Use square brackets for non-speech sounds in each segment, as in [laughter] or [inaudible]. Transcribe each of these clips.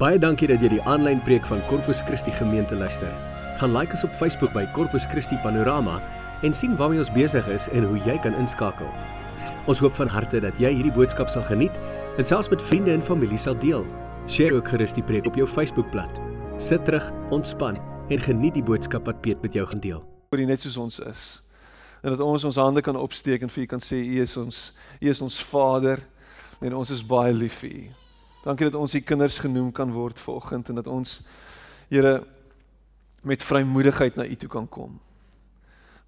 Baie dankie dat jy die aanlyn preek van Corpus Christi gemeente luister. Gaan like ons op Facebook by Corpus Christi Panorama en sien waarmee ons besig is en hoe jy kan inskakel. Ons hoop van harte dat jy hierdie boodskap sal geniet en selfs met vriende en familie sal deel. Deel ook gerus die preek op jou Facebookblad. Sit terug, ontspan en geniet die boodskap wat Piet met jou gaan deel. Vir net soos ons is. En dat ons ons hande kan opsteek en vir U kan sê U is ons U is ons Vader en ons is baie lief vir U. Dankie dat ons U kinders genoem kan word vanoggend en dat ons Here met vrymoedigheid na U toe kan kom.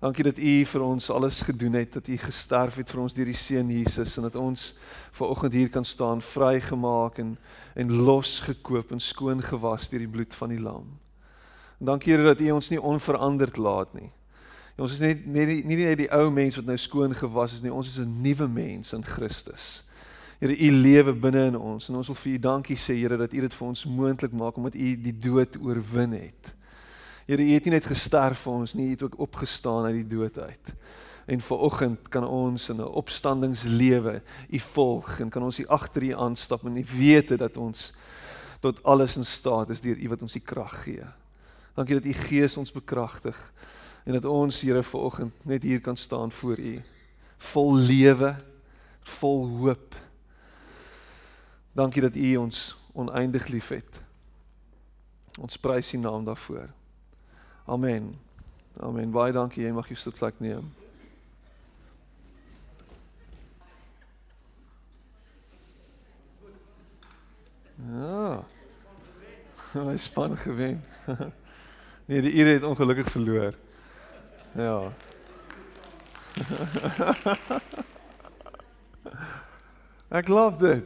Dankie dat U vir ons alles gedoen het, dat U gesterf het vir ons deur die seun Jesus en dat ons vanoggend hier kan staan vrygemaak en en losgekoop en skoon gewas deur die bloed van die lam. En dankie Here dat U ons nie onveranderd laat nie. Ons is net nie nie net die ou mens wat nou skoon gewas is nie, ons is 'n nuwe mens in Christus. Here, U lewe binne in ons en ons wil vir U dankie sê, Here, dat U dit vir ons moontlik maak omdat U die dood oorwin het. Here, U het nie net gesterf vir ons nie, U het ook opgestaan uit die dood uit. En vanoggend kan ons in 'n opstandingslewe U volg en kan ons U agter U aanstap en U weet dat ons tot alles in staat is deur U wat ons die krag gee. Dankie dat U Gees ons bekragtig en dat ons Here vanoggend net hier kan staan voor U vol lewe, vol hoop Dankie dat U ons oneindig liefhet. Ons prys U naam daarvoor. Amen. Amen. Baie dankie. Jy mag jou sitplek neem. Ja. [laughs] Hy span gewen. [laughs] Nee, die Ire het ongelukkig verloor. Ja. [laughs] Ek love dit.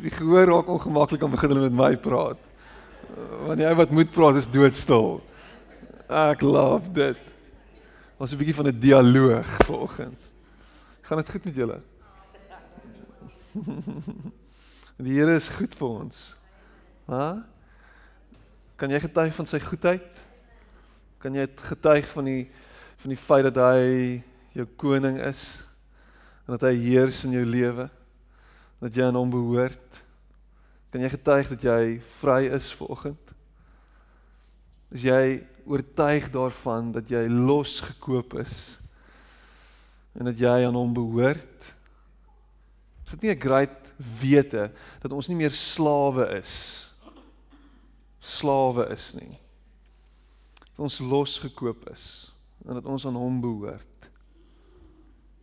Die gehoor raak ongemaklik om begin hulle met my praat. Want jy wat moet praat is doodstil. Ek love dit. Ons 'n bietjie van 'n dialoog vanoggend. Gaan dit goed met julle? [laughs] Die Here is goed vir ons. Hæ? Kan jy getuig van sy goedheid? Kan jy getuig van die van die feit dat hy jou koning is en dat hy heers in jou lewe? Dat jy aan hom behoort? Kan jy getuig dat jy vry is vanoggend? Is jy oortuig daarvan dat jy losgekoop is en dat jy aan hom behoort? Is dit nie 'n great wete dat ons nie meer slawe is? Slawe is nie. Dat ons losgekoop is en dat ons aan hom behoort.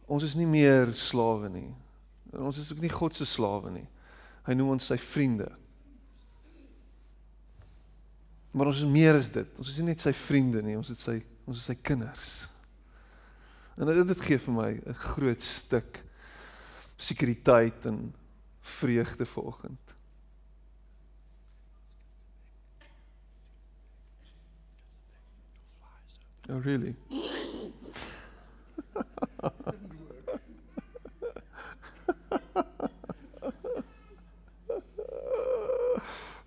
Ons is nie meer slawe nie. En ons is ook nie God se slawe nie. Hy noem ons sy vriende. Maar ons is meer as dit. Ons is nie net sy vriende nie, ons is sy ons is sy kinders. En dit dit gee vir my 'n groot stuk sekuriteit en vreugde vanoggend. Oh really? [laughs]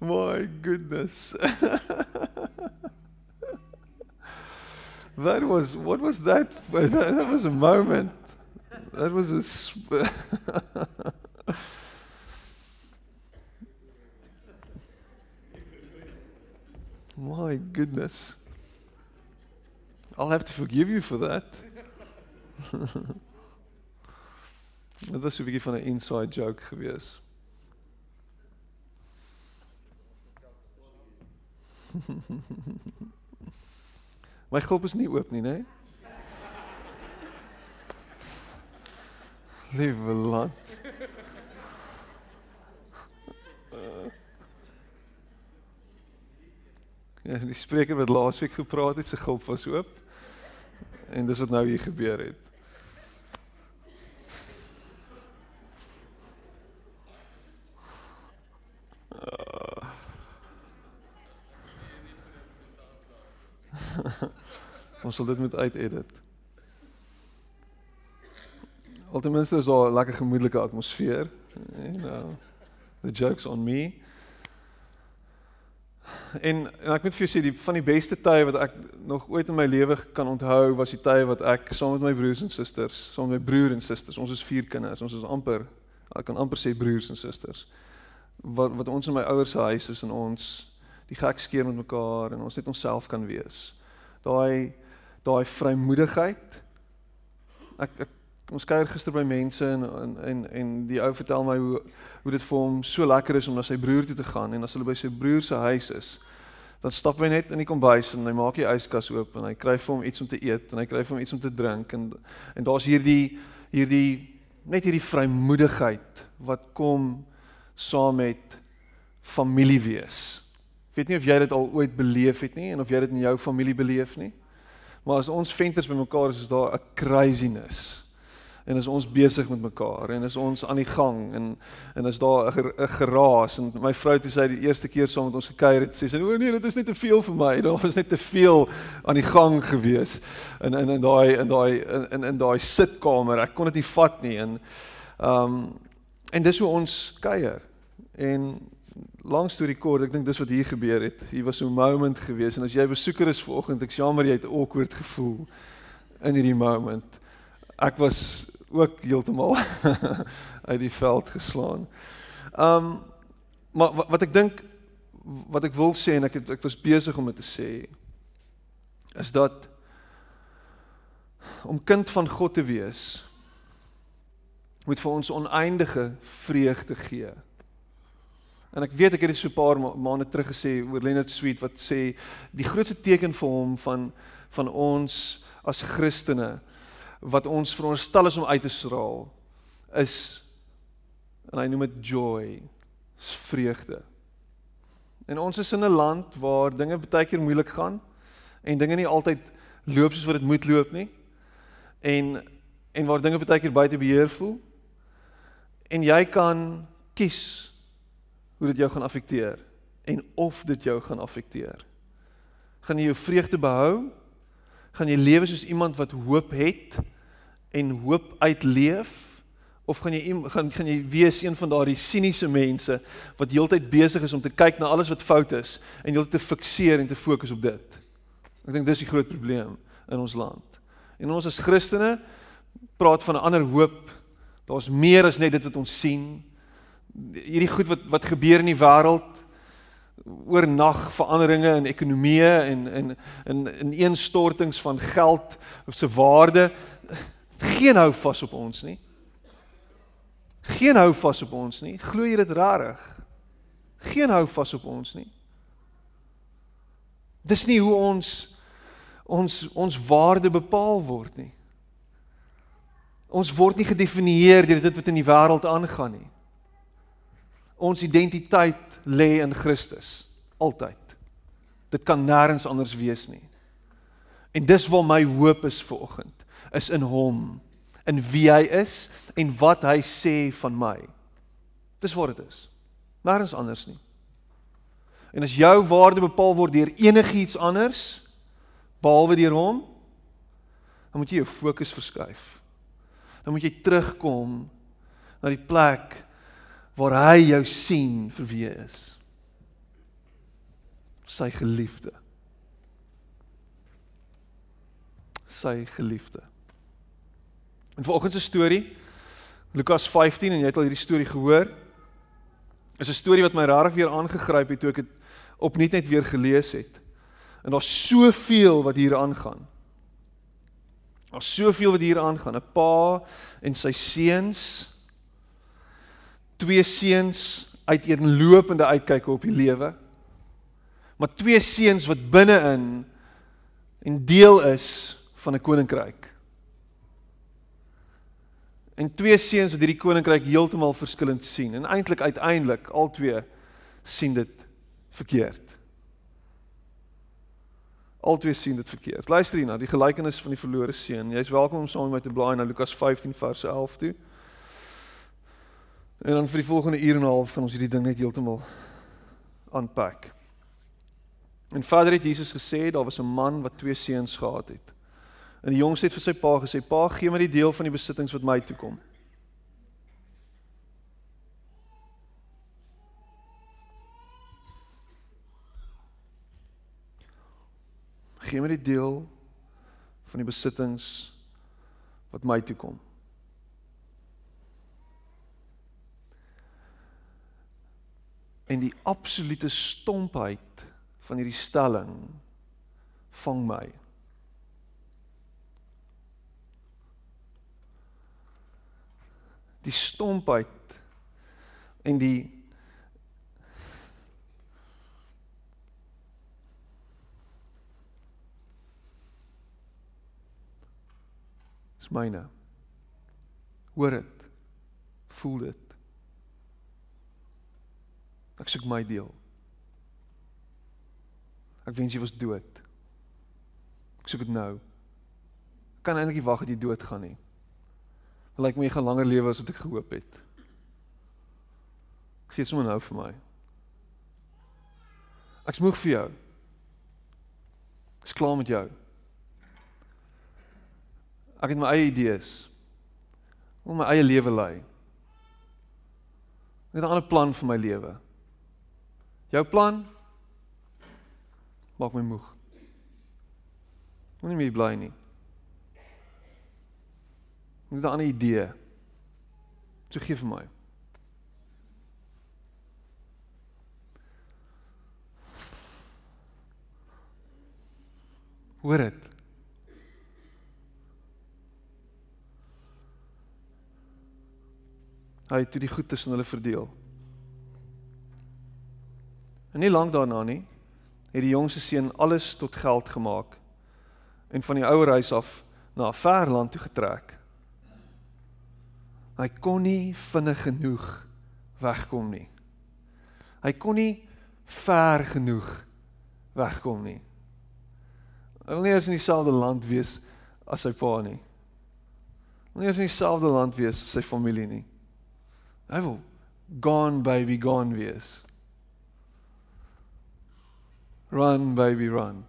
My goodness. [laughs] that was what was that? [laughs] That was a moment. That was a sp- [laughs] My goodness. I'll have to forgive you for that. Dit was 'n bietjie van 'n inside joke geweest. My gulp is nie oop nie, né? Liewe land. Ja, die spreker wat laasweek gepraat het, se gulp was oop. En dis wat nou hier gebeur het. [laughs] Ons sal dit moet uitedit. Altenminste is daar 'n lekker gemoedelike atmosfeer. You know, the jokes on me. En, en ek moet vir jou sê die van die beste tye wat ek nog ooit in my lewe kan onthou was die tye wat ek saam met my broers en susters, saam met my broer en susters, ons is vier kinders, ons is amper ek kan amper sê broers en susters. wat wat ons in my ouers se huis is en ons die gek skeer met mekaar en ons net onsself kan wees. Daai daai vrymoedigheid. Ek ek ons kuier gister by mense en en en, en die ou vertel my hoe hoe dit vir hom so lekker is om na sy broer toe te gaan en as hulle by sy broer se huis is dan stap hy net in die kombuis en hy maak die yskas oop en hy kry vir hom iets om te eet en hy kry vir hom iets om te drink en en daar's hierdie hierdie net hierdie vrymoedigheid wat kom saam met familie wees. Ek weet nie of jy dit al ooit beleef het nie en of jy dit in jou familie beleef nie. Maar as ons venters bymekaar is, is daar 'n craziness. En is ons besig met mekaar en is ons aan die gang en en is daar 'n geraas. En my vrou het sê die eerste keer saam met ons gekuier het sê sy o nee dit is net te veel vir my. [laughs] Daar was net te veel aan die gang gewees in in in daai in daai in in daai sitkamer. Ek kon dit nie vat nie en ehm um, en dis hoe ons kuier. En lang storie kort ek dink dis wat hier gebeur het hier was 'n moment gewees en as jy besoeker is vanoggend ek jammer jy het awkward gevoel in hierdie moment ek was ook heeltemal [laughs] uit die veld geslaan. Um maar wat, wat ek dink wat ek wil sê en ek het, ek was besig om dit te sê is dat om kind van God te wees moet vir ons oneindige vreugde gee. En ek weet ek het dit so 'n paar ma maande terug gesê oor Leonard Sweet wat sê die grootste teken vir hom van van ons as Christene wat ons veronderstel is om uit te straal is en hy noem dit joy, is vreugde. En ons is in 'n land waar dinge baie keer moeilik gaan en dinge nie altyd loop soos wat dit moet loop nie. En en waar dinge baie keer buite beheer voel. En jy kan kies hoe dit jou gaan affekteer en of dit jou gaan affekteer. Gaan jy jou vreugde behou? Gaan jy lewe soos iemand wat hoop het en hoop uitleef of gaan jy gaan gaan jy wees een van daardie siniese mense wat heeltyd besig is om te kyk na alles wat fout is en heeltyd te fikseer en te fokus op dit. Ek dink dis die groot probleem in ons land. En ons as Christene praat van 'n ander hoop. Daar's meer as net dit wat ons sien. Hierdie goed wat wat gebeur in die wêreld oornag veranderinge in ekonomie en in in in ineenstortings van geld se waarde geen hou vas op ons nie. Geen hou vas op ons nie. Glo jy dit rarig? Geen hou vas op ons nie. Dis nie hoe ons ons ons waarde bepaal word nie. Ons word nie gedefinieer deur dit wat in die wêreld aangaan nie. Ons identiteit lê in Christus altyd. Dit kan nêrens anders wees nie. En dis waar my hoop is vir oggend is in hom, in wie hy is en wat hy sê van my. Dis wat dit is. Nêrens anders nie. En as jou waarde bepaal word deur enigiets anders behalwe deur hom, dan moet jy jou fokus verskuif. Dan moet jy terugkom na die plek waar hy jou sien vir wie hy is. Sy geliefde. Sy geliefde. En vanoggend se storie Lukas 15 en jy het al hierdie storie gehoor. Is 'n storie wat my regtig weer aangegryp het toe ek dit opnuut net weer gelees het. En daar's soveel wat hier aangaan. Daar's soveel wat hier aangaan. 'n Pa en sy seuns twee seuns uit eenlopende uitkyk op die lewe. Maar twee seuns wat binne-in en deel is van 'n koninkryk en twee seuns wat hierdie koninkryk heeltemal verskillend sien en eintlik uiteindelik albei sien dit verkeerd. Albei sien dit verkeerd. Luister hierna, die gelykenis van die verlore seun. Jy's welkom om saam met my te blaai na Lukas 15 vers 11 toe. En dan vir die volgende uur en 'n half gaan ons hierdie ding net heeltemal aanpak. En Vader het Jesus gesê daar was 'n man wat twee seuns gehad het. En die jongste het vir sy pa gesê: "Pa, gee my die deel van die besittings wat my toe kom." Gee my die deel van die besittings wat my toe En die absolute stompheid van hierdie stelling vang my. Die stompheid en die is myne. Hoor dit. Voel dit. Ek soek my deel. Ek wens jy was dood. Ek soek dit nou. Ek kan eintlik nie wag dat jy dood gaan nie. Lyk like my jy gaan langer lewe as wat ek gehoop het. Gee sommer nou vir my. Ek smoeg vir jou. Ek's klaar met jou. Ek het my eie idees. Om my eie lewe lei. Ek het 'n ander plan vir my lewe. Jou plan maak my moeg. Moenie meer bly nie. Ek het 'n ander idee. So gee vir my. Hoor dit. Hy het toe die goed tussen hulle verdeel. En nie lank daarna nie, het die jongste seun alles tot geld gemaak en van die ouer huis af na 'n ver land toe getrek. Hy kon nie vinnig genoeg wegkom nie. Hy kon nie ver genoeg wegkom nie. Hy wil nie eens in dieselfde land wees as sy pa nie. Hy wil nie eens in dieselfde land wees as sy familie nie. Hy wil gone baby gone wees. Run baby run.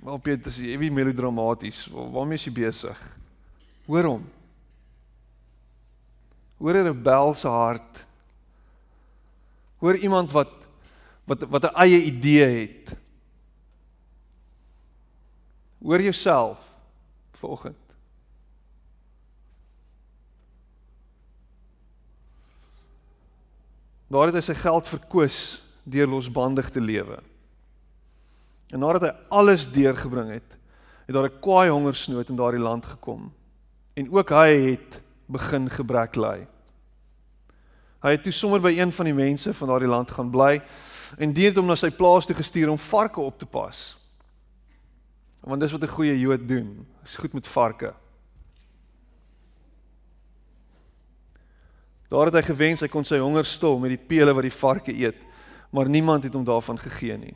Maar Piet, dis ewig melodramaties. Waarmee is jy besig? Hoor hom. Hoor 'n rebel se hart. Hoor iemand wat wat wat 'n eie idee het. Hoor jouself vanoggend. Daar het hy sy geld verkoos deur losbandig te lewe. En nadat hy alles deurgebring het, het daar 'n kwaai hongersnood in daardie land gekom. En ook hy het begin gebrek ly. Hy het toe sommer by een van die mense van daardie land gaan bly en dien het hom na sy plaas toe gestuur om varke op te pas. Want dis wat 'n goeie Jood doen. Is goed met varke. Daar het hy gewens hy kon sy honger stil met die pele wat die varke eet, maar niemand het hom daarvan gegee nie.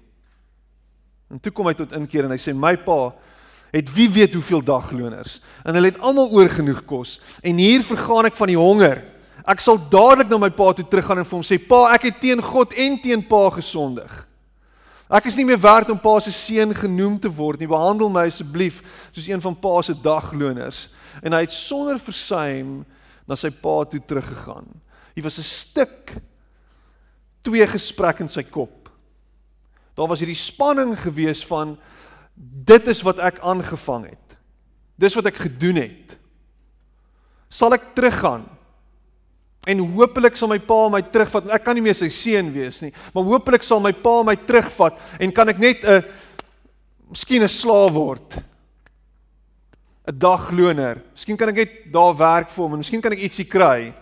En toe kom hy tot inkeer en hy sê my pa het wie weet hoeveel dagloners en hulle het almal oor genoeg kos en hier vergaan ek van die honger. Ek sal dadelik na my pa toe teruggaan en vir hom sê pa ek het teen God en teen pa gesondig. Ek is nie meer werd om pa se seun genoem te word nie. Behandel my asseblief soos een van pa se dagloners. En hy het sonder versuim na sy pa toe teruggegaan. Hy was 'n stuk twee gesprek in sy kop. Daar was hierdie spanning gewees van dit is wat ek aangevang het. Dis wat ek gedoen het. Sal ek teruggaan? En hopelik sal my pa my terugvat. Ek kan nie meer sy seun wees nie, maar hopelik sal my pa my terugvat en kan ek net 'n miskien 'n slaaf word. 'n dagloner. Miskien kan ek net daar werk vir hom en miskien kan ek ietsie kry.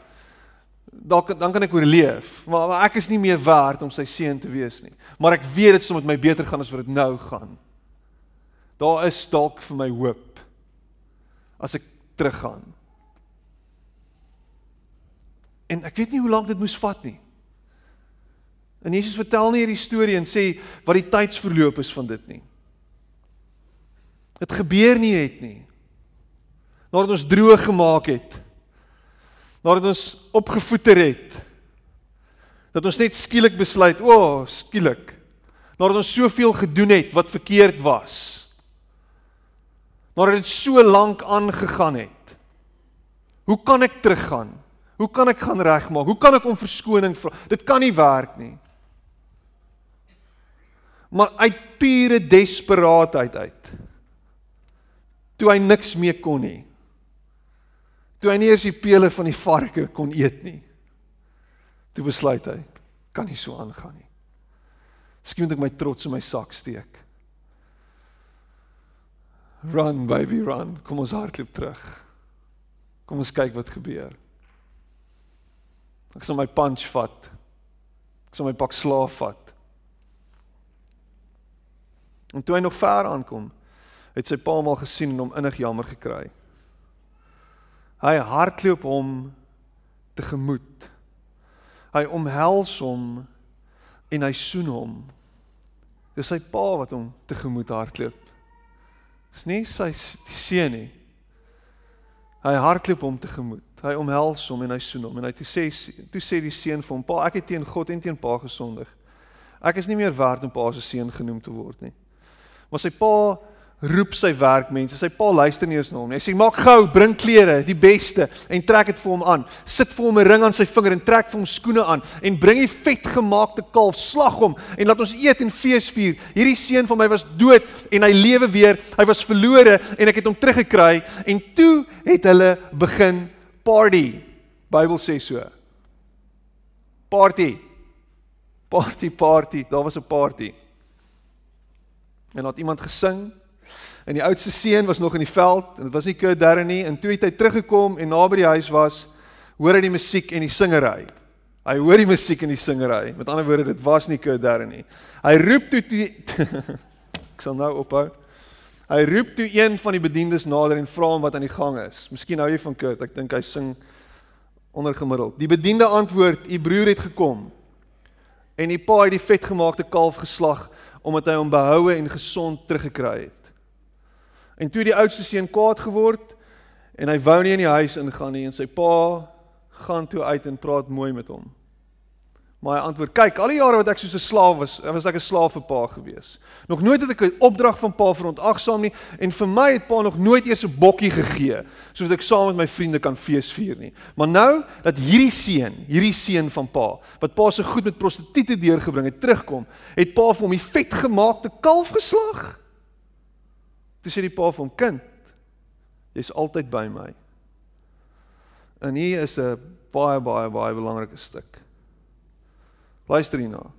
Dalk dan kan ek oorleef. Maar, maar ek is nie meer werd om sy seun te wees nie. Maar ek weet dit sal met my beter gaan as wat dit nou gaan. Daar is dalk vir my hoop as ek teruggaan. En ek weet nie hoe lank dit moes vat nie. En Jesus vertel nie hierdie storie en sê wat die tydsverloop is van dit nie. Dit gebeur nie net nie nadat ons droog gemaak het. Nadat ons opgevoeter het. Dat ons net skielik besluit, o, oh, skielik. Nadat ons soveel gedoen het wat verkeerd was. Nadat dit so lank aangegaan het. Hoe kan ek teruggaan? Hoe kan ek gaan regmaak? Hoe kan ek om verskoning vra? Dit kan nie werk nie. Maar uit pure desperaatheid uit. Toe hy niks meer kon nie toe hy nie eers die pele van die varke kon eet nie. Toe besluit hy, kan nie so aangaan nie. Miskien moet ek my trots in my sak steek. Run baby run. Kom ons hardloop terug. Kom ons kyk wat gebeur. Ek sal my punch vat. Ek sal my pak slaaf vat. En toe hy nog ver aankom, het sy pa hom al gesien en hom innig jammer gekry. Hy hardloop hom tegemoet. Hy omhels hom en hy soen hom. Dis sy pa wat hom tegemoet hardloop. Dis nie sy seun nie. Hy hardloop hom tegemoet. Hy omhels hom en hy soen hom en hy toe sê toe sê die seun vir hom: "Pa, ek het teen God en teen pa gesondig. Ek is nie meer werd om pa se seun genoem te word nie." Maar sy pa roep sy werkmense. Sy pa luister nie eens na hom nie. Hy sê maak gou, bring klere, die beste en trek dit vir hom aan. Sit vir hom 'n ring aan sy vinger en trek vir hom skoene aan en bring die vetgemaakte kalf, slag hom en laat ons eet en fees vier. Hierdie seun van my was dood en hy lewe weer. Hy was verlore en ek het hom teruggekry en toe het hulle begin party. Bybel sê so. Party. Party party. Daar was 'n party. En laat iemand gesing En die oudste seun was nog in die veld en dit was nie Kurt Darren nie en toe het hy teruggekom en naby die huis was, hoor hy die musiek en die singery. Hy hoor die musiek en die singery. Met ander woorde, dit was nie Kurt Darren nie. Hy roep toe toe [laughs] Ek sal nou ophou. Hy roep toe een van die bediendes nader en vra hom wat aan die gang is. Miskien hou jy van Kurt. Ek dink hy sing ondergemiddeld. Die bediende antwoord: "U broer het gekom." En die pa het die vetgemaakte kalf geslag omdat hy hom behoue en gesond teruggekry het. En toe die oudste seun kwaad geword en hy wou nie in die huis ingaan nie en sy pa gaan toe uit en praat mooi met hom. Maar hy antwoord: "Kyk, al die jare wat ek soos 'n slaaf was, was ek 'n slaaf vir pa gewees. Nog nooit het ek 'n opdrag van pa verontagsaam nie en vir my het pa nog nooit eers 'n bokkie gegee sodat ek saam met my vriende kan fees vier nie. Maar nou dat hierdie seun, hierdie seun van pa, wat pa se goed met prostituie deurgebring het, terugkom, het pa vir hom die vetgemaakte kalf geslag." Toe sê die pa vir hom: "Kind, jy's altyd by my." En hier is 'n baie baie baie belangrike stuk. Luister hierna.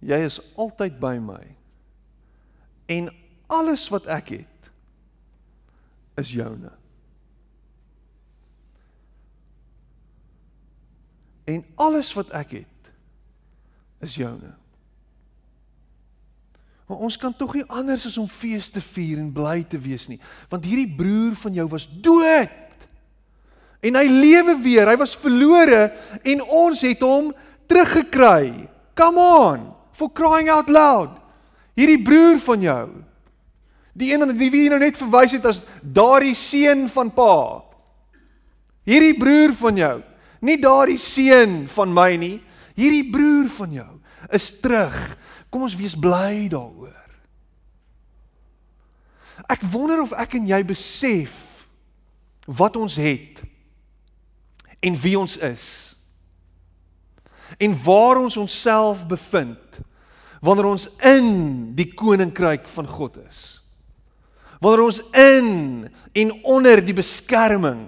Jy is altyd by my. En alles wat ek het is joune. En alles wat ek het is joune. Maar ons kan tog nie anders as om fees te vier en bly te wees nie, want hierdie broer van jou was dood. En hy lewe weer. Hy was verlore en ons het hom teruggekry. Come on, for crying out loud. Hierdie broer van jou. Die een wat wie nou net verwys het as daardie seun van pa. Hierdie broer van jou. Nie daardie seun van my nie. Hierdie broer van jou is terug Kom ons wees bly daaroor. Ek wonder of ek en jy besef wat ons het en wie ons is. En waar ons onsself bevind wanneer ons in die koninkryk van God is. Wanneer ons in en onder die beskerming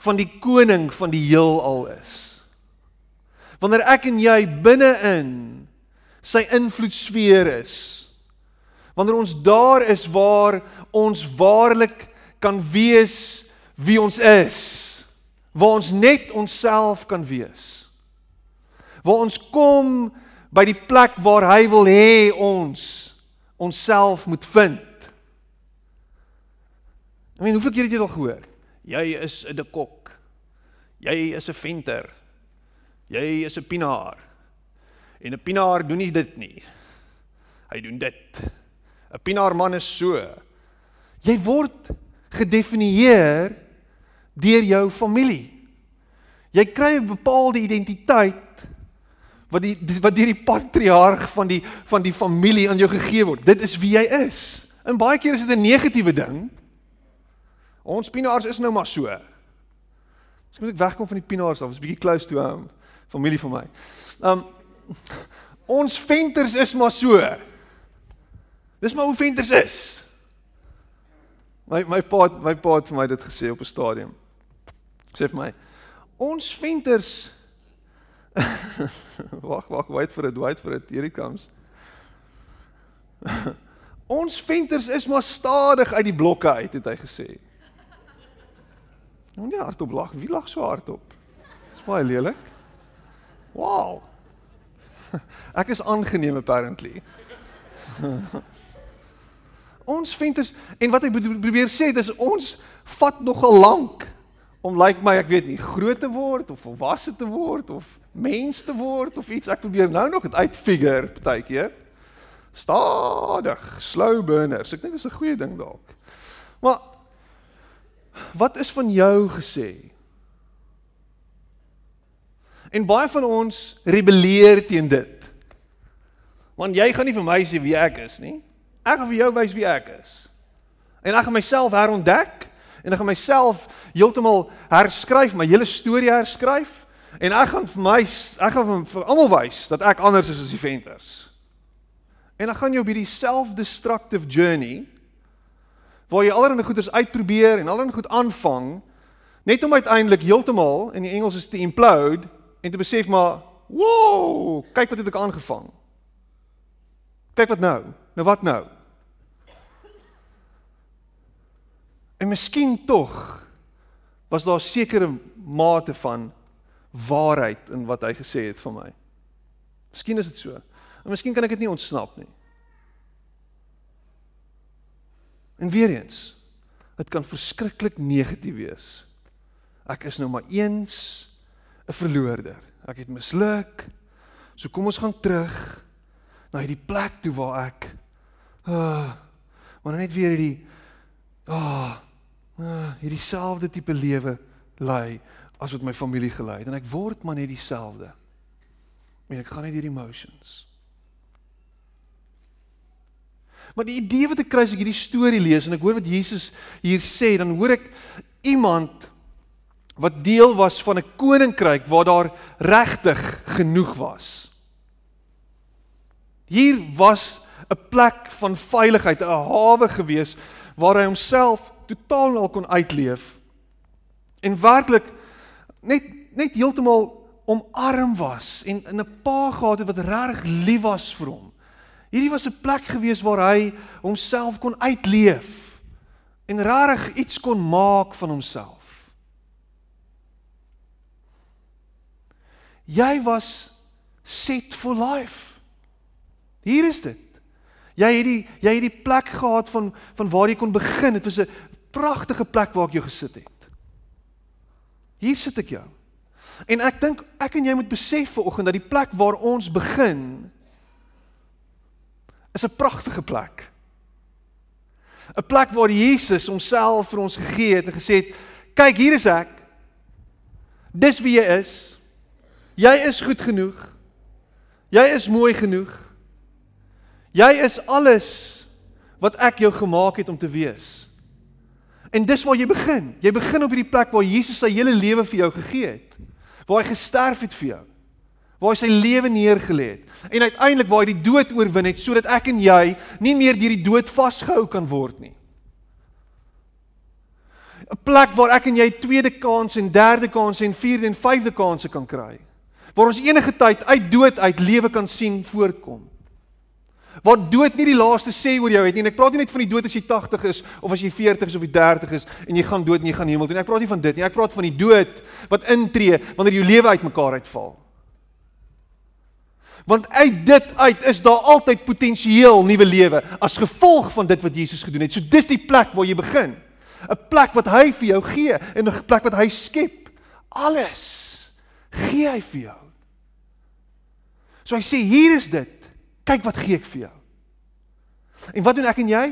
van die koning van die heelal is. Wanneer ek en jy binne-in sy invloedsfeer is. Wanneer ons daar is waar ons waarlik kan wees wie ons is, waar ons net onsself kan wees. Waar ons kom by die plek waar hy wil hê ons onsself moet vind. Ek meen, hoeveel keer het jy al gehoor? Jy is 'n dekok. Jy is 'n venter. Jy is 'n pinaar. En 'n pinaar doen nie dit nie. Hy doen dit. 'n Pinaarman is so. Jy word gedefinieer deur jou familie. Jy kry 'n bepaalde identiteit wat die wat deur die patriarg van die van die familie aan jou gegee word. Dit is wie jy is. En baie keer is dit 'n negatiewe ding. Ons pinaars is nou maar so. Ek moet ek wegkom van die pinaars af. Dit is 'n bietjie close to home. Familie vir my. Um ons venters is maar so. Dis maar hoe venters is. My my pa my pa het vir my dit gesê op 'n stadium. Sê vir my, Ons venters [laughs] Wag, wag, wait for it, wait for it. Here it comes. [laughs] Ons venters is maar stadig uit die blokke uit, het hy gesê. Nou nie hardop lag. Wie lag so hardop? Dis baie lelik. Wow. [laughs] Ek is aangeneem apparently. [laughs] ons venters en wat ek probeer sê dis ons vat nogal lank om lyk like my ek weet nie groot te word of volwasse te word of mens te word of iets. Ek probeer nou nog dit uitfigure partykeer. Stadig slow burners. Ek dink dis 'n goeie ding dalk. Maar wat is van jou gesê en baie van ons rebelleer teen dit. Want jy gaan nie vir my sê wie ek is nie. Ek gaan vir jou wys wie ek is. En ek gaan myself herontdek en ek gaan myself heeltemal herskryf, my hele storie herskryf en ek gaan vir my ek gaan vir, vir almal wys dat ek anders is as die venters. En dan gaan jy op hierdie self-destructive journey waar jy allerlei goeders uitprobeer en allerlei goed aanvang net om uiteindelik heeltemal in die Engels is te implode en te besef maar wow, kyk wat het ek aangevang. Kyk wat nou. Nou wat nou? En miskien tog was daar 'n sekere mate van waarheid in wat hy gesê het vir my. Miskien is dit so. En miskien kan ek dit nie ontsnap nie. En weer eens, dit kan verskriklik negatief wees. Ek is nou maar eens 'n verloorder. Ek het misluk. So kom ons gaan terug na hierdie plek toe waar ek ah, maar net weer hierdie ah, uh, hierdie selfde tipe lewe lei as wat my familie gelei het en ek word maar net dieselfde. En ek gaan net hierdie emotions. Maar die idee wat ek kry as ek hierdie storie lees en ek hoor wat Jesus hier sê, dan hoor ek iemand wat deel was van 'n koninkryk waar daar regtig genoeg was. Hier was 'n plek van veiligheid, 'n hawe gewees waar hy homself totaal al kon uitleef en werklik net net heeltemal omarm was en in 'n pa gehad het wat reg lief was vir hom. Hierdie was 'n plek gewees waar hy homself kon uitleef en reg iets kon maak van homself. Jy was set for life. Hier is dit. Jy het die jy het die plek gehad van van waar jy kon begin. Dit was 'n pragtige plek waar ek jou gesit het. Hier sit ek jou. En ek dink ek en jy moet besef vanoggend dat die plek waar ons begin is 'n pragtige plek. 'n Plek waar Jesus homself vir ons gegee het en gesê het: "Kyk, hier is ek. Dis wie jy is. Jy is goed genoeg. Jy is mooi genoeg. Jy is alles wat ek jou gemaak het om te wees." En dis waar jy begin. Jy begin op hierdie plek waar Jesus sy hele lewe vir jou gegee het. Waar hy gesterf het vir jou. Waar hy sy lewe neergelê het. En uiteindelik waar hy die dood oorwin het sodat ek en jy nie meer deur die dood vasgehou kan word nie. 'n Plek waar ek en jy tweede kans en derde kans en vierde en vyfde kansse kan kry. Waar ons enige tyd uit dood uit lewe kan sien voortkom. Waar dood nie die laaste sê oor jou het nie. En ek praat nie net van die dood as jy 80 is of as jy 40 is of jy 30 is en jy gaan dood en jy gaan hemel toe nie. Ek praat nie van dit nie. Ek praat van die dood wat intree wanneer jou lewe uitmekaar uitval. Want uit dit uit is daar altyd potensieel nuwe lewe as gevolg van dit wat Jesus gedoen het. So dis die plek waar jy begin. 'n Plek wat hy vir jou gee en 'n plek wat hy skep. Alles gee hy vir jou. So hy sê hier is dit Kyk wat gee ek vir jou. En wat doen ek en jy?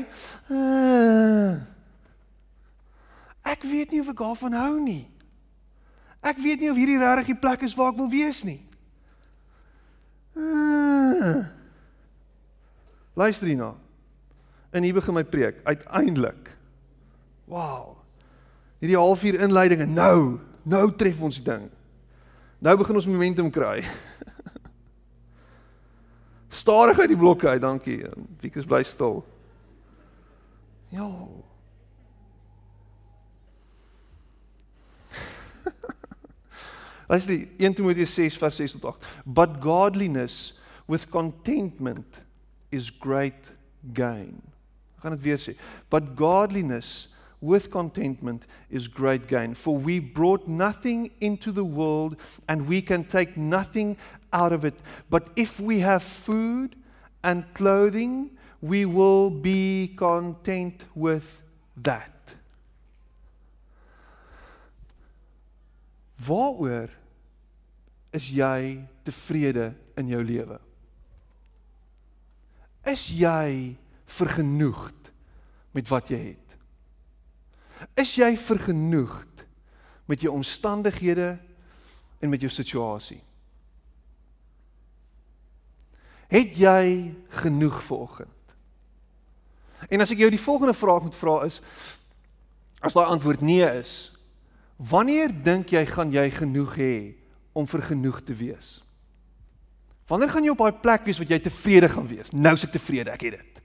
Uh, ek weet nie of ek daarvan hou nie. Ek weet nie of hierdie regtig die plek is waar ek wil wees nie. Uh, luister hierna. En hier begin my preek. Uiteindelik. Wow. Hierdie halfuur inleiding en nou, nou tref ons die ding. Nou begin ons momentum kry. Stadig uit die blokke uit, dankie. Wiekus bly stil. Ja. Luister, 1 Timoteus 6 vers 6 tot 8. But godliness with contentment is great gain. Ek gaan dit weer sê. But godliness with contentment is great gain. For we brought nothing into the world and we can take nothing out of it. But if we have food and clothing, we will be content with that. Waaroor is jy tevrede in jou lewe? Is jy vergenoegd met wat jy het? Is jy vergenoegd met jou omstandighede en met jou situasie? Het jy genoeg vanoggend? En as ek jou die volgende vraag moet vra is as daai antwoord nee is, wanneer dink jy gaan jy genoeg hê om vergenoeg te wees? Wanneer gaan jy op daai plek wees wat jy tevrede gaan wees? Nou is ek tevrede, ek het dit.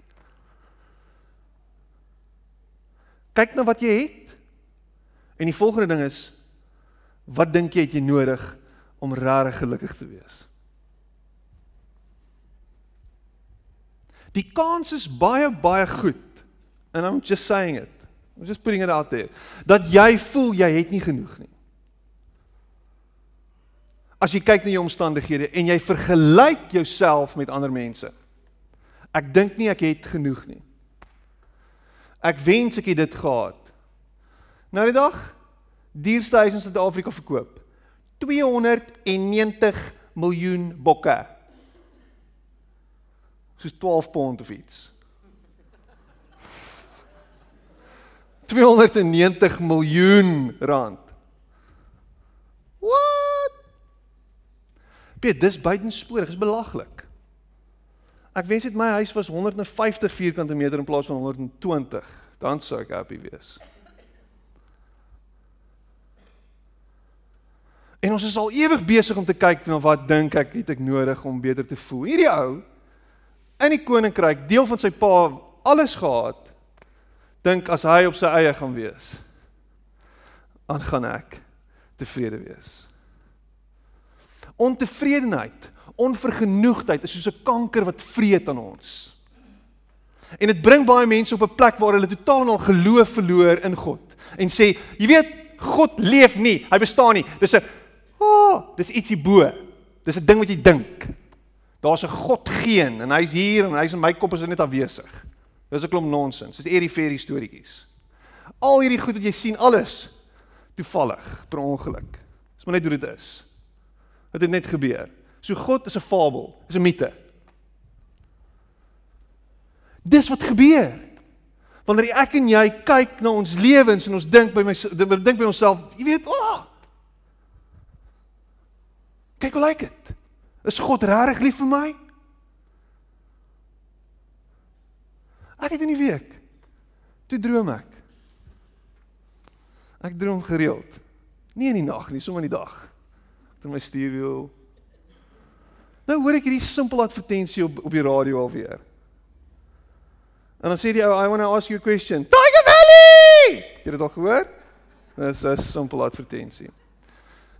Kyk na wat jy het. En die volgende ding is wat dink jy het jy nodig om regtig gelukkig te wees? Die kans is baie baie goed. And I'm just saying it. I'm just putting it out there. Dat jy voel jy het nie genoeg nie. As jy kyk na jou omstandighede en jy vergelyk jouself met ander mense. Ek dink nie ek het genoeg nie. Ek wens ek het dit gehad. Nou die dag dierste huis in Suid-Afrika verkoop. 290 miljoen bokke. Soos 12 pond of iets. 290 miljoen rand. Wat? Piet, dis buitensporig, dis belaglik. Ek wens dit my huis was 150 vierkante meter in plaas van 120, dan sou ek happy wees. En ons is al ewig besig om te kyk na wat dink ek het ek nodig om beter te voel. Hierdie ou in die koninkryk, deel van sy pa alles gehad, dink as hy op sy eie gaan wees, dan gaan ek tevrede wees. Ontevredenheid, onvergenoegdheid is soos 'n kanker wat vreet aan ons. En dit bring baie mense op 'n plek waar hulle totaal en al geloof verloor in God en sê, jy weet, God leef nie, hy bestaan nie. Dis 'n oh, dis ietsie bo. Dis 'n ding wat jy dink. Daar's 'n God geen en hy's hier en hy's in my kop is net afwesig. Dis 'n klomp nonsens. Dis eerie fairy storieetjies. Al hierdie goed wat jy sien, alles toevallig, per ongeluk. Dis maar net hoe dit is. Dit het net gebeur. So God is 'n fabel, is 'n mite. Dis wat gebeur. Wanneer ek en jy kyk na ons lewens en ons dink by my dink by onsself, jy weet, oh, Kyk hoe lyk dit. Is God regtig lief vir my? Ek het in die week toe droom ek. Ek droom gereeld. Nie in die nag nie, sommer in die dag. Ek het my stuurwiel. Nou hoor ek hierdie simpel advertensie op op die radio alweer. En dan sê die ou, I want to ask you a question. Tiger Valley! Het jy dit al gehoor? Dis 'n simpel advertensie.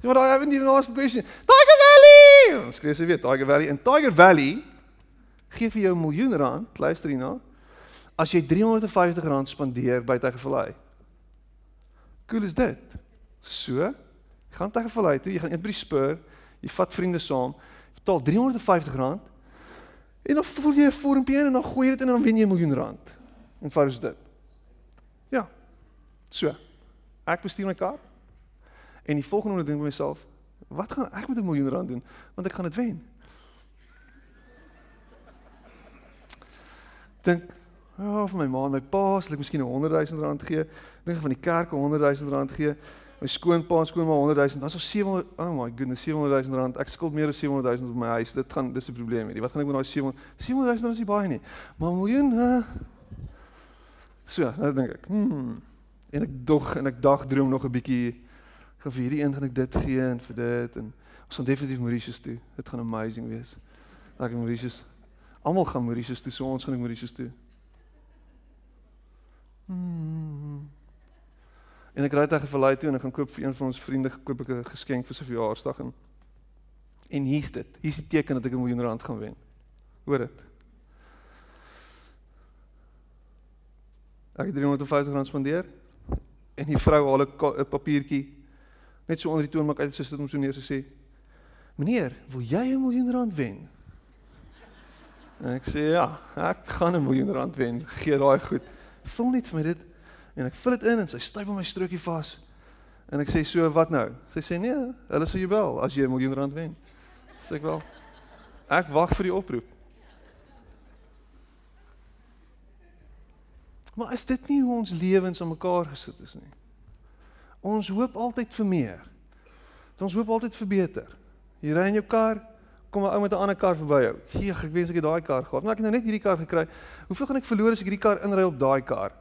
Jy moet daai haven't even asked the question. Tiger Valley! Ons skryf se weer Tiger Valley. In Tiger Valley gee vir jou 'n miljoen rand, luister hierna. As jy 350 rand spandeer by Tiger Valley. Cool is dit. So, gaan Tiger Valley toe, jy gaan eet by die Spur, jy vat vriende saam, betaal 350 rand. En dan voel jy 'n vormpie en dan gooi jy dit in en dan wen jy 'n miljoen rand. En vir is dit. Ja. So. Ek bestuur my kar. En die volgende ding by myself, wat gaan ek met 'n miljoen rand doen? Want ek gaan dit wen. Dink, ja, oh, vir my ma en my pa, sal ek miskien 'n 100 000 rand gee. Dink van die kerk 'n 100 000 rand gee. My skoonpa en skoonma 100 000. Dan is ons 700, oh my goodness, 700 000 rand. Ek skuld meer as 700 000 op my huis. Dit gaan dis 'n probleem hierdie. Wat gaan ek met daai 700 700 000 rand is nie baie nie. Maar miljoen, uh, So, nou dink ek, hmm. En ek dog en ek dag droom nog 'n bietjie gaan vir hierdie een gaan ek dit gee en vir dit en ons gaan definitief Mauritius toe. Dit gaan amazing wees. Daar gaan Mauritius. Almal gaan Mauritius toe, so ons gaan Mauritius toe. Hmm. En ek ry terug verlaai toe en ek gaan koop vir een van ons vriende gekoop ek 'n geskenk vir sy verjaarsdag en en hier's dit. Hier's die teken dat ek 'n miljoen rand gaan wen. Hoor dit. Ek het 350 rand spandeer en die vrou haal 'n papiertjie net so onder die toonbank uit sy sit hom so neer sê: "Meneer, wil jy 'n miljoen rand wen?" En ek sê: "Ja, ek gaan 'n miljoen rand wen. Gee daai goed. Vul net vir my dit." En ek vul dit in en sy stypel my strokie vas. En ek sê: "So, wat nou?" Sy sê: "Nee, hulle sal jou bel as jy 'n miljoen rand wen." Sê ek wel. Ek wag vir die oproep. Maar is dit nie hoe ons lewens aan mekaar gesit is nie? Ons hoop altyd vir meer. Ons hoop altyd vir beter. Jy ry in jou kar, kom 'n ou met 'n ander kar verby jou. Gee, ek wens ek het daai kar gehad. Maar ek het nou net hierdie kar gekry. Hoeveel gaan ek verloor as ek hierdie kar inry op daai kar?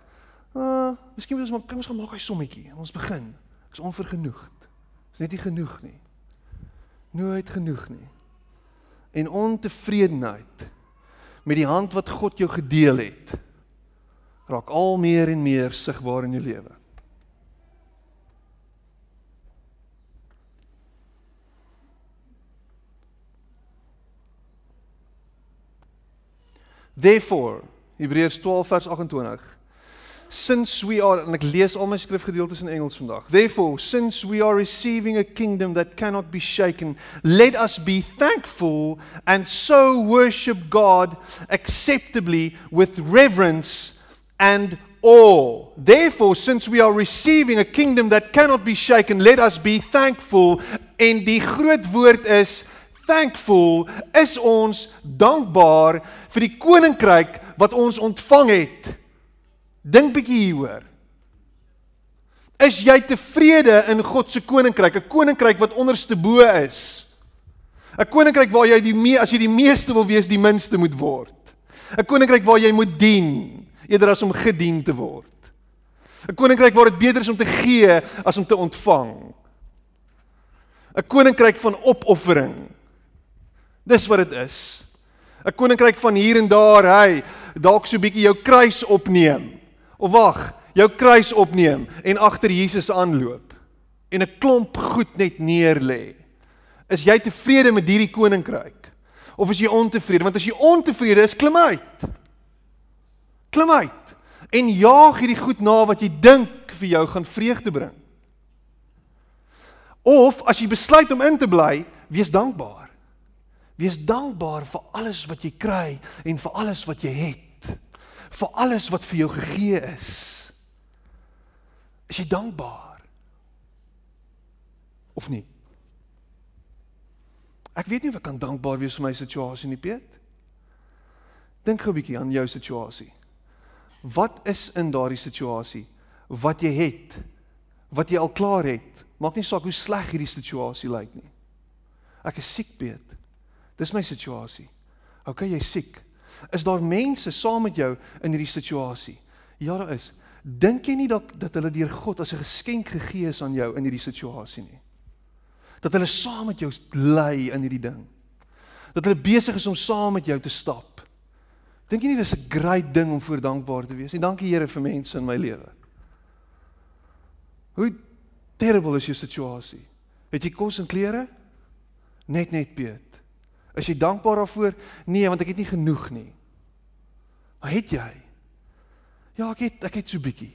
Ah, miskien moet ons maar kom ons gaan maak hy sommetjie. Ons begin. Ek is onvergenoegd. Is net nie genoeg nie. Nooit genoeg nie. En ontevredenheid met die hand wat God jou gedeel het raak al meer en meer sigbaar in jou lewe. Therefore, Hebreërs 12 vers 28 since we are en ek lees al my skrifgedeeltes in Engels vandag. Therefore, since we are receiving a kingdom that cannot be shaken, let us be thankful and so worship God acceptably with reverence and awe. Therefore, since we are receiving a kingdom that cannot be shaken, let us be thankful. En die groot woord is thankful is ons dankbaar vir die koninkryk wat ons ontvang het. Dink bietjie hieroor. Is jy tevrede in God se koninkryk, 'n koninkryk wat onderste bo is? 'n Koninkryk waar jy die mee as jy die meeste wil wees, die minste moet word. 'n Koninkryk waar jy moet dien eerder as om gedien te word. 'n Koninkryk waar dit beter is om te gee as om te ontvang. 'n Koninkryk van opoffering. Dis wat dit is. 'n Koninkryk van hier en daar, hy, dalk so 'n bietjie jou kruis opneem. Of wag, jou kruis opneem en agter Jesus aanloop en 'n klomp goed net neerlê. Is jy tevrede met hierdie koninkryk? Of is jy ontevrede? Want as jy ontevrede is, klim uit. Klim uit en jaag hierdie goed na wat jy dink vir jou gaan vreugde bring. Of as jy besluit om in te bly, wees dankbaar. Wees dankbaar vir alles wat jy kry en vir alles wat jy het vir alles wat vir jou gegee is. Is jy dankbaar? Of nie? Ek weet nie of ek kan dankbaar wees vir my situasie nie, Piet. Dink gou 'n bietjie aan jou situasie. Wat is in daardie situasie wat jy het? Wat jy al klaar het? Maak nie saak hoe sleg hierdie situasie lyk nie. Ek is siek, Piet. Dis my situasie. OK, jy's siek. Is daar mense saam met jou in hierdie situasie? Ja, daar is. Dink jy nie dat dat hulle deur God as 'n geskenk gegee is aan jou in hierdie situasie nie? Dat hulle saam met jou lê in hierdie ding. Dat hulle besig is om saam met jou te stap. Dink jy nie dis 'n great ding om voor dankbaar te wees nie? Dankie Here vir mense in my lewe. Hoe terrible is jou situasie? Het jy kos en klere? Net net Piet. Is jy dankbaar daarvoor? Nee, want ek het nie genoeg nie. Maar het jy? Ja, ek het ek het so bietjie.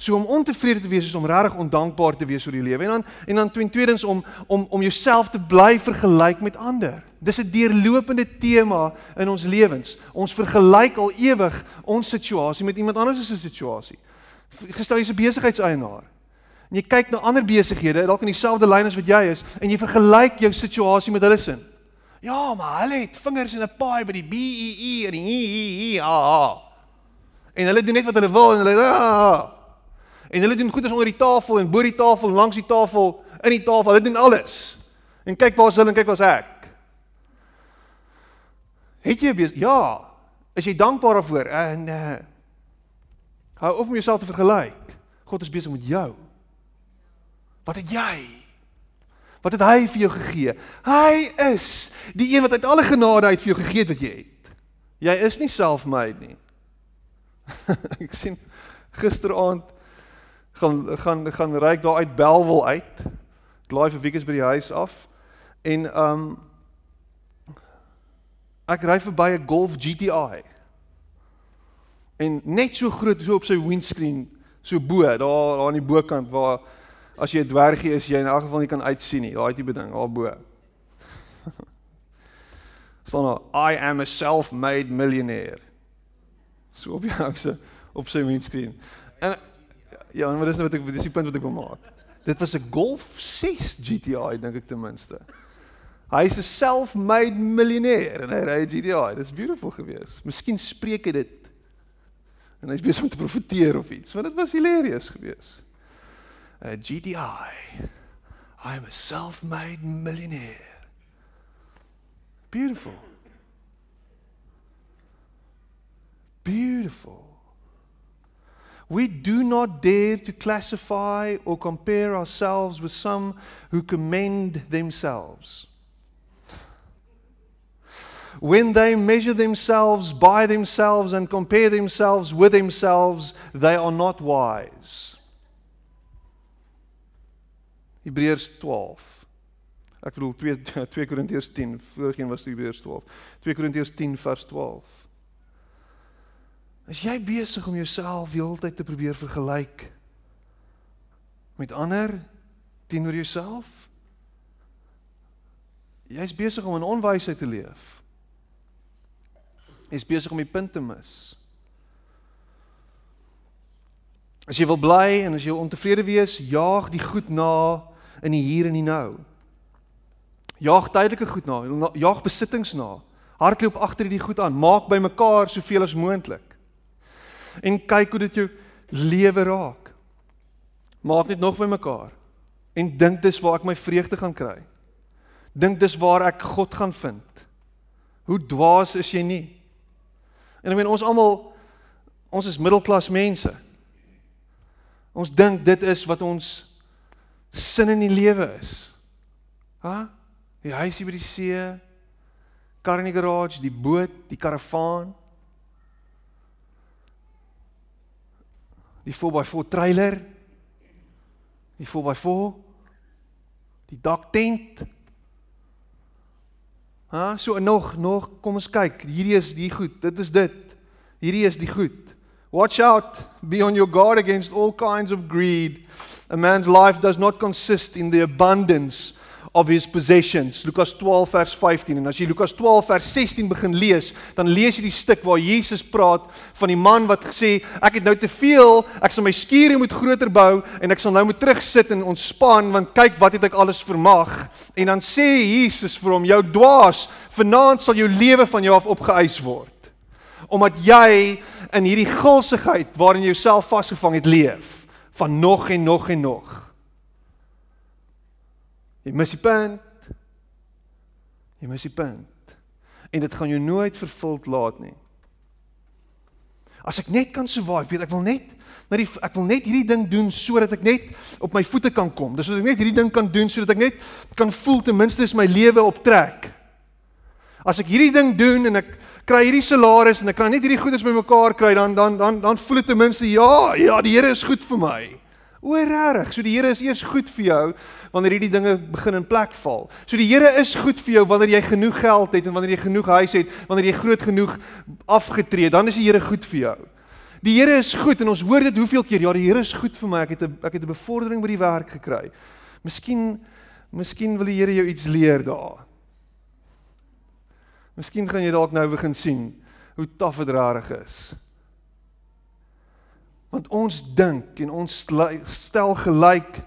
So om ontevrede te wees is om regtig ondankbaar te wees oor die lewe. En dan en dan tweedens om om om jouself te bly vergelyk met ander. Dis 'n deurlopende tema in ons lewens. Ons vergelyk al ewig ons situasie met iemand anders se situasie. Gestel jy's 'n besigheidseienaar en jy kyk na ander besighede dalk in dieselfde lyn as wat jy is en jy vergelyk jou situasie met hulle sin. Ja, maar hulle het vingers in 'n paai by die BEE en die EE. En hulle doen net wat hulle wil en hulle ah. En hulle doen goeders onder die tafel en bo die tafel en langs die tafel, in die tafel. Hulle doen alles. En kyk waar is hulle en kyk waar's ek. Het jy bes ja, is jy dankbaar daarvoor? En uh, hou op om jouself te vergelyk. God is besig met jou. Wat het jy? Wat het hy vir jou gegee? Hy is die een wat uit alle genade uit vir jou gegee het wat jy het. Jy is nie self-made nie. [laughs] ek sien gisteraand gaan gaan gaan ry ek daar uit Belwel uit. Ek laai vir Wiekes by die huis af en um ek ry verby 'n Golf GTI. En net so groot so op sy windscreen, so bo, daar daar aan die bokant waar as jy 'n dwergie is, jy in elk geval nie kan uitsien nie. Daai tipe ding, daar bo. [laughs] staan daar I am a self-made millionaire. So op jou se op sy windscreen. En ja, maar dis nou wat ek dis die punt wat ek wil maak. Dit was 'n Golf 6 GTI dink ek ten minste. Hy is 'n self-made millionaire en hy ry 'n GTI. Dit's beautiful geweest. Miskien spreek hy dit. En hy's besig om te profeteer of iets, want dit was hilarious geweest. Uh, 'n GTI. I'm a self-made millionaire. Beautiful. Beautiful. We do not dare to classify or compare ourselves with some who commend themselves. When they measure themselves by themselves and compare themselves with themselves, they are not wise. Hebreërs 12. Ek bedoel 2 2 [laughs] Korintiërs 10, voorheen was dit Hebreërs 12. 2 Korintiërs 10 vers 12. Is jy besig om jouself heeltyd te probeer vergelyk met ander teenoor jouself? Jy's besig om in onwysheid te leef. Jy's besig om die punt te mis. As jy wil bly en as jy ontevrede wees, jaag die goed na in die hier en die nou. Jaag tydelike goed na, jaag besittings na. Hardloop agter hierdie goed aan, maak bymekaar soveel as moontlik. En kyk hoe dit jou lewe raak. Maak net nog bymekaar en dink dis waar ek my vreugde gaan kry. Dink dis waar ek God gaan vind. Hoe dwaas is jy nie? En ek meen ons almal ons is middelklas mense. Ons dink dit is wat ons sin in die lewe is. Ha? Die huisie by die see, kar in die garage, die boot, die karavaan. Die 4x4 trailer. Die 4x4. Die daktent. Ha, so nog nog kom ons kyk. Hierdie is die goed. Dit is dit. Hierdie is die goed. Watch out, be on your guard against all kinds of greed. A man's life does not consist in the abundance of his possessions. Lukas 12 vers 15 en as jy Lukas 12 vers 16 begin lees, dan lees jy die stuk waar Jesus praat van die man wat gesê ek het nou te veel, ek sal my skure moet groter bou en ek sal nou moet terugsit en ontspan want kyk wat het ek alles vermag. En dan sê Jesus vir hom, jou dwaas, vanaand sal jou lewe van jou af opgeëis word omdat jy in hierdie gulsigheid waarin jy jouself vasgevang het leef van nog en nog en nog. Jy mis die punt. Jy mis die punt. En dit gaan jou nooit vervuld laat nie. As ek net kan survive, weet ek wil net maar die, ek wil net hierdie ding doen sodat ek net op my voete kan kom. Dis sodat ek net hierdie ding kan doen sodat ek net kan voel ten minste is my lewe op trek. As ek hierdie ding doen en ek kry hierdie salaris en ek kan net hierdie goedes bymekaar kry dan dan dan dan voel dit ten minste ja, ja, die Here is goed vir my. O, regtig. So die Here is eers goed vir jou wanneer hierdie dinge begin in plek val. So die Here is goed vir jou wanneer jy genoeg geld het en wanneer jy genoeg huis het, wanneer jy groot genoeg afgetree, dan is die Here goed vir jou. Die Here is goed en ons hoor dit hoeveel keer. Ja, die Here is goed vir my. Ek het 'n ek het 'n bevordering by die werk gekry. Miskien miskien wil die Here jou iets leer daar. Miskien gaan jy dalk nou begin sien hoe taaf dit rarig is. Want ons dink en ons stel gelyk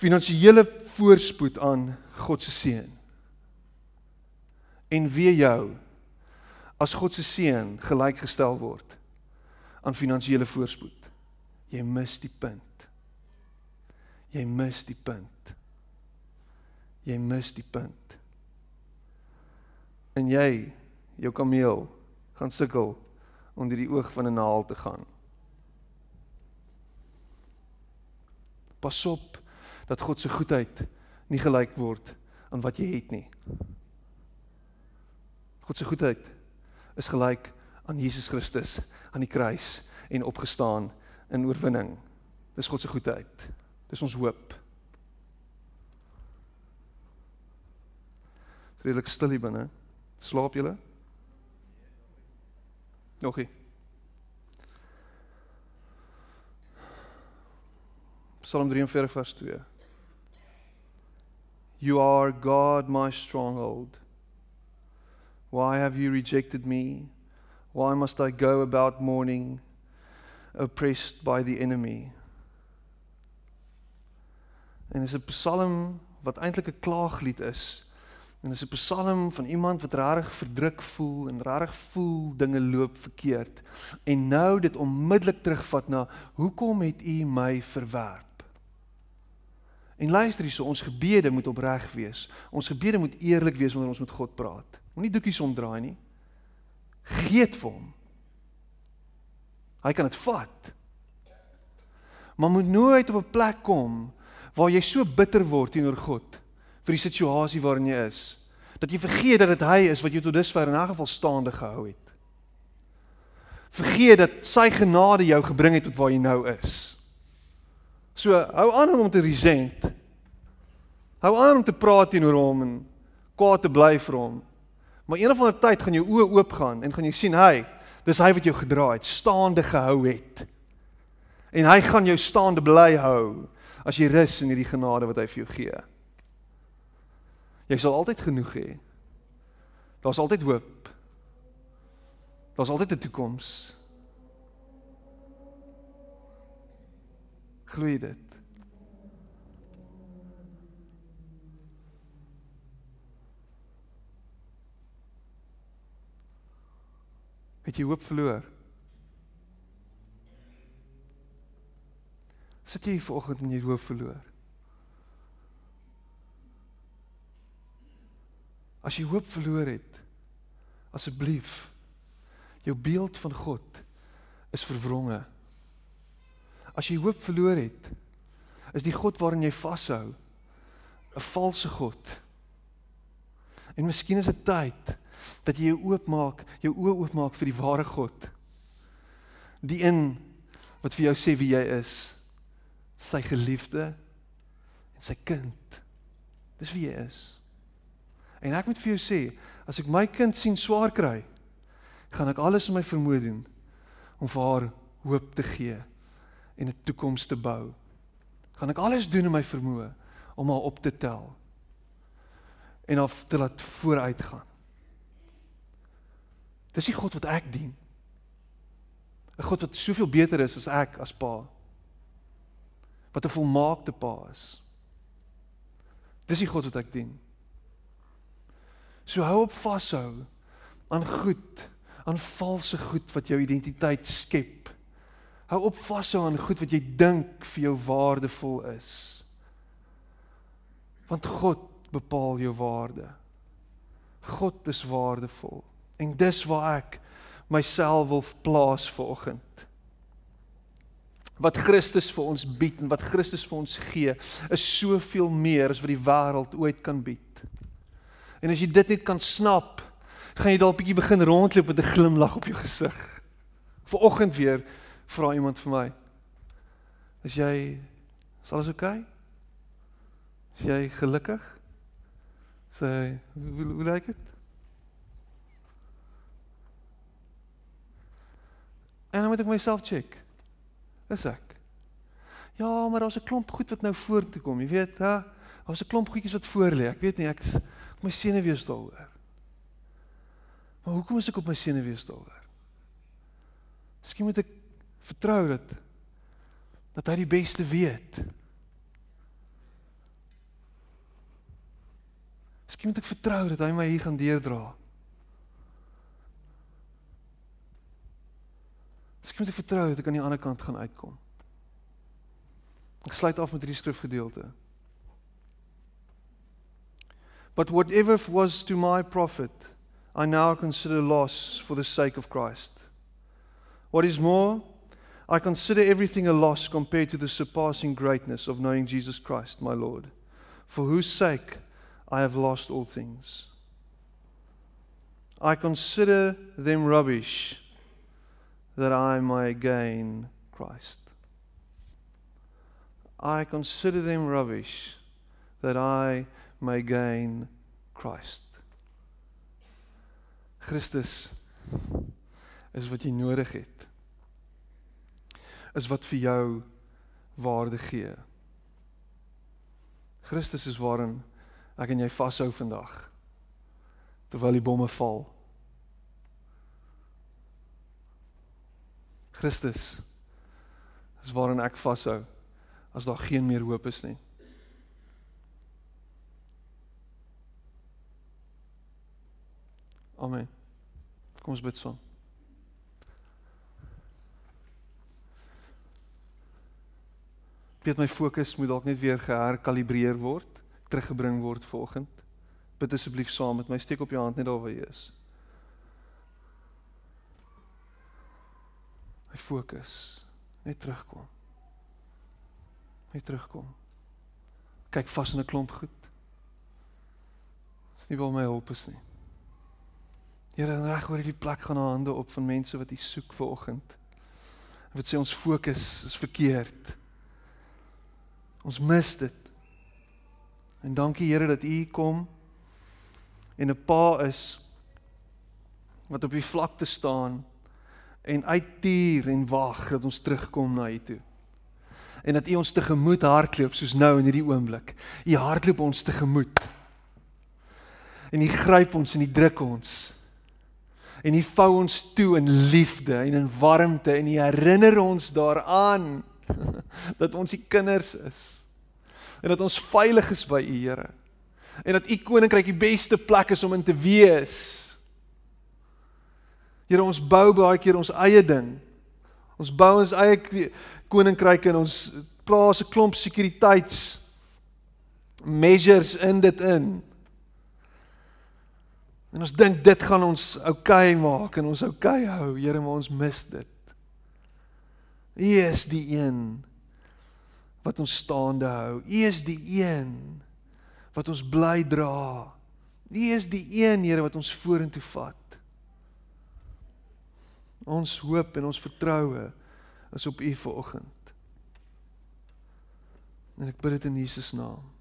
finansiële voorspoed aan God se seën. En wie jou as God se seën gelykgestel word aan finansiële voorspoed. Jy mis die punt. Jy mis die punt. Jy mis die punt en jy jou kameel gaan sukkel om deur die oog van 'n naal te gaan. Pas op dat God se goedheid nie gelyk word aan wat jy het nie. God se goedheid is gelyk aan Jesus Christus aan die kruis en opgestaan in oorwinning. Dis God se goedheid. Dis ons hoop. Redelik stil hier binne. Slaap julle? Nogie. Psalm 43 vers 2. You are God my stronghold. Why have you rejected me? Why must I go about mourning, oppressed by the enemy? En dis 'n psalm wat eintlik 'n klaaglied is. En dis 'n psalm van iemand wat regtig verdruk voel en regtig voel dinge loop verkeerd. En nou dit onmiddellik terugvat na hoekom het u my verwerp? En luister hierso, ons gebede moet opreg wees. Ons gebede moet eerlik wees wanneer ons met God praat. Moenie doekies omdraai nie. Gee dit vir hom. Hy kan dit vat. Maar moet nooit op 'n plek kom waar jy so bitter word teenoor God vir die situasie waarin jy is dat jy vergeet dat dit hy is wat jou tot dusver in 'n geval staande gehou het. Vergeet dat sy genade jou gebring het tot waar jy nou is. So hou aan om te resent. Hou aan om te praat teenoor hom en kwaad te bly vir hom. Maar eendag van 'n tyd gaan jou oë oopgaan en gaan jy sien hy, dis hy wat jou gedra het, staande gehou het. En hy gaan jou staande bly hou as jy rus in hierdie genade wat hy vir jou gee. Jy sal altyd genoeg hê. Daar's altyd hoop. Daar's altyd 'n toekoms. Glo jy dit? Het jy hoop verloor? Sit jy vanoggend in jy hoop verloor? As jy hoop verloor het, asseblief jou beeld van God is verwronge. As jy hoop verloor het, is die God waarin jy vashou 'n valse God. En miskien is dit tyd dat jy jou oopmaak, jou oë oopmaak vir die ware God. Die een wat vir jou sê wie jy is, sy geliefde en sy kind. Dis wie jy is. En ek moet vir jou sê, as ek my kind sien swaar kry, gaan ek alles in my vermoë doen om vir haar hoop te gee en 'n toekoms te bou. Gaan ek alles doen in my vermoë om haar op te tel en haar te laat vooruitgaan. Dis die God wat ek dien. 'n God wat soveel beter is as ek as pa. Wat 'n volmaakte pa is. Dis die God wat ek dien. So hou op vashou aan goed, aan valse goed wat jou identiteit skep. Hou op vashou aan goed wat jy dink vir jou waardevol is. Want God bepaal jou waarde. God is waardevol. En dis waar ek myself wil plaas vanoggend. Wat Christus vir ons bied en wat Christus vir ons gee, is soveel meer as wat die wêreld ooit kan bied. En as jy dit net kan snap, gaan jy dalk bietjie begin rondloop met 'n glimlag op jou gesig. Vanoggend weer vra iemand vir my: "Is jy is alles oukei? Okay? Is jy gelukkig?" Sê, "Hoe hoe lyk dit?" En dan moet ek myself check. Is ek? Ja, maar daar's 'n klomp goed wat nou vorentoe kom, jy weet, hè? Daar's 'n klomp goedjies wat voor lê. Ek weet nie ek is my senuwees daaroor. Maar hoekom is ek op my senuwees daaroor? Miskien moet ek vertrou dat dat hy die beste weet. Miskien moet ek vertrou dat hy my hier gaan deurdra. Miskien moet ek vertrou dat ek aan die ander kant gaan uitkom. Ek sluit af met hierdie skrifgedeelte. But whatever was to my profit, I now consider loss for the sake of Christ. What is more, I consider everything a loss compared to the surpassing greatness of knowing Jesus Christ, my Lord, for whose sake I have lost all things. I consider them rubbish that I may gain Christ. I consider them rubbish that I may gain Christ. Christus is wat jy nodig het. Is wat vir jou waarde gee. Christus is waarin ek en jy vashou vandag terwyl die bomme val. Christus is waarin ek vashou as daar geen meer hoop is nie. Amen. Kom ons bid saam. Weet my fokus moet dalk net weer geherkalibreer word, teruggebring word vanoggend. Bid asseblief saam met my, steek op jou hand net daar waar jy is. My fokus net terugkom. Net terugkom. Kyk vas in 'n klomp goed. Dis nie waar my hulp is nie. Here, reg oor hierdie plek gaan hande op van mense wat U soek vir oggend. Wat sê ons fokus is verkeerd. Ons mis dit. En dankie Here dat U kom en 'n pa is wat op die vlakte staan en uittuur en wag dat ons terugkom na U toe. En dat U ons tegemoet hardloop soos nou in hierdie oomblik. U hardloop ons tegemoet. En U gryp ons en U druk ons en hy vou ons toe in liefde en in warmte en hy herinner ons daaraan [laughs] dat ons die kinders is en dat ons veilig is by u Here en dat u koninkryk die beste plek is om in te wees. Here ons bou baie keer ons eie ding. Ons bou ons eie koninkryk en ons plaas 'n klomp sekuriteits measures in dit in. En ons dink dit gaan ons oukei okay maak en ons oukei okay hou. Here, maar ons mis dit. U is die een wat ons staande hou. U is die een wat ons bly dra. U is die een, Here, wat ons vorentoe vat. Ons hoop en ons vertroue is op U vanoggend. En ek bid dit in Jesus naam.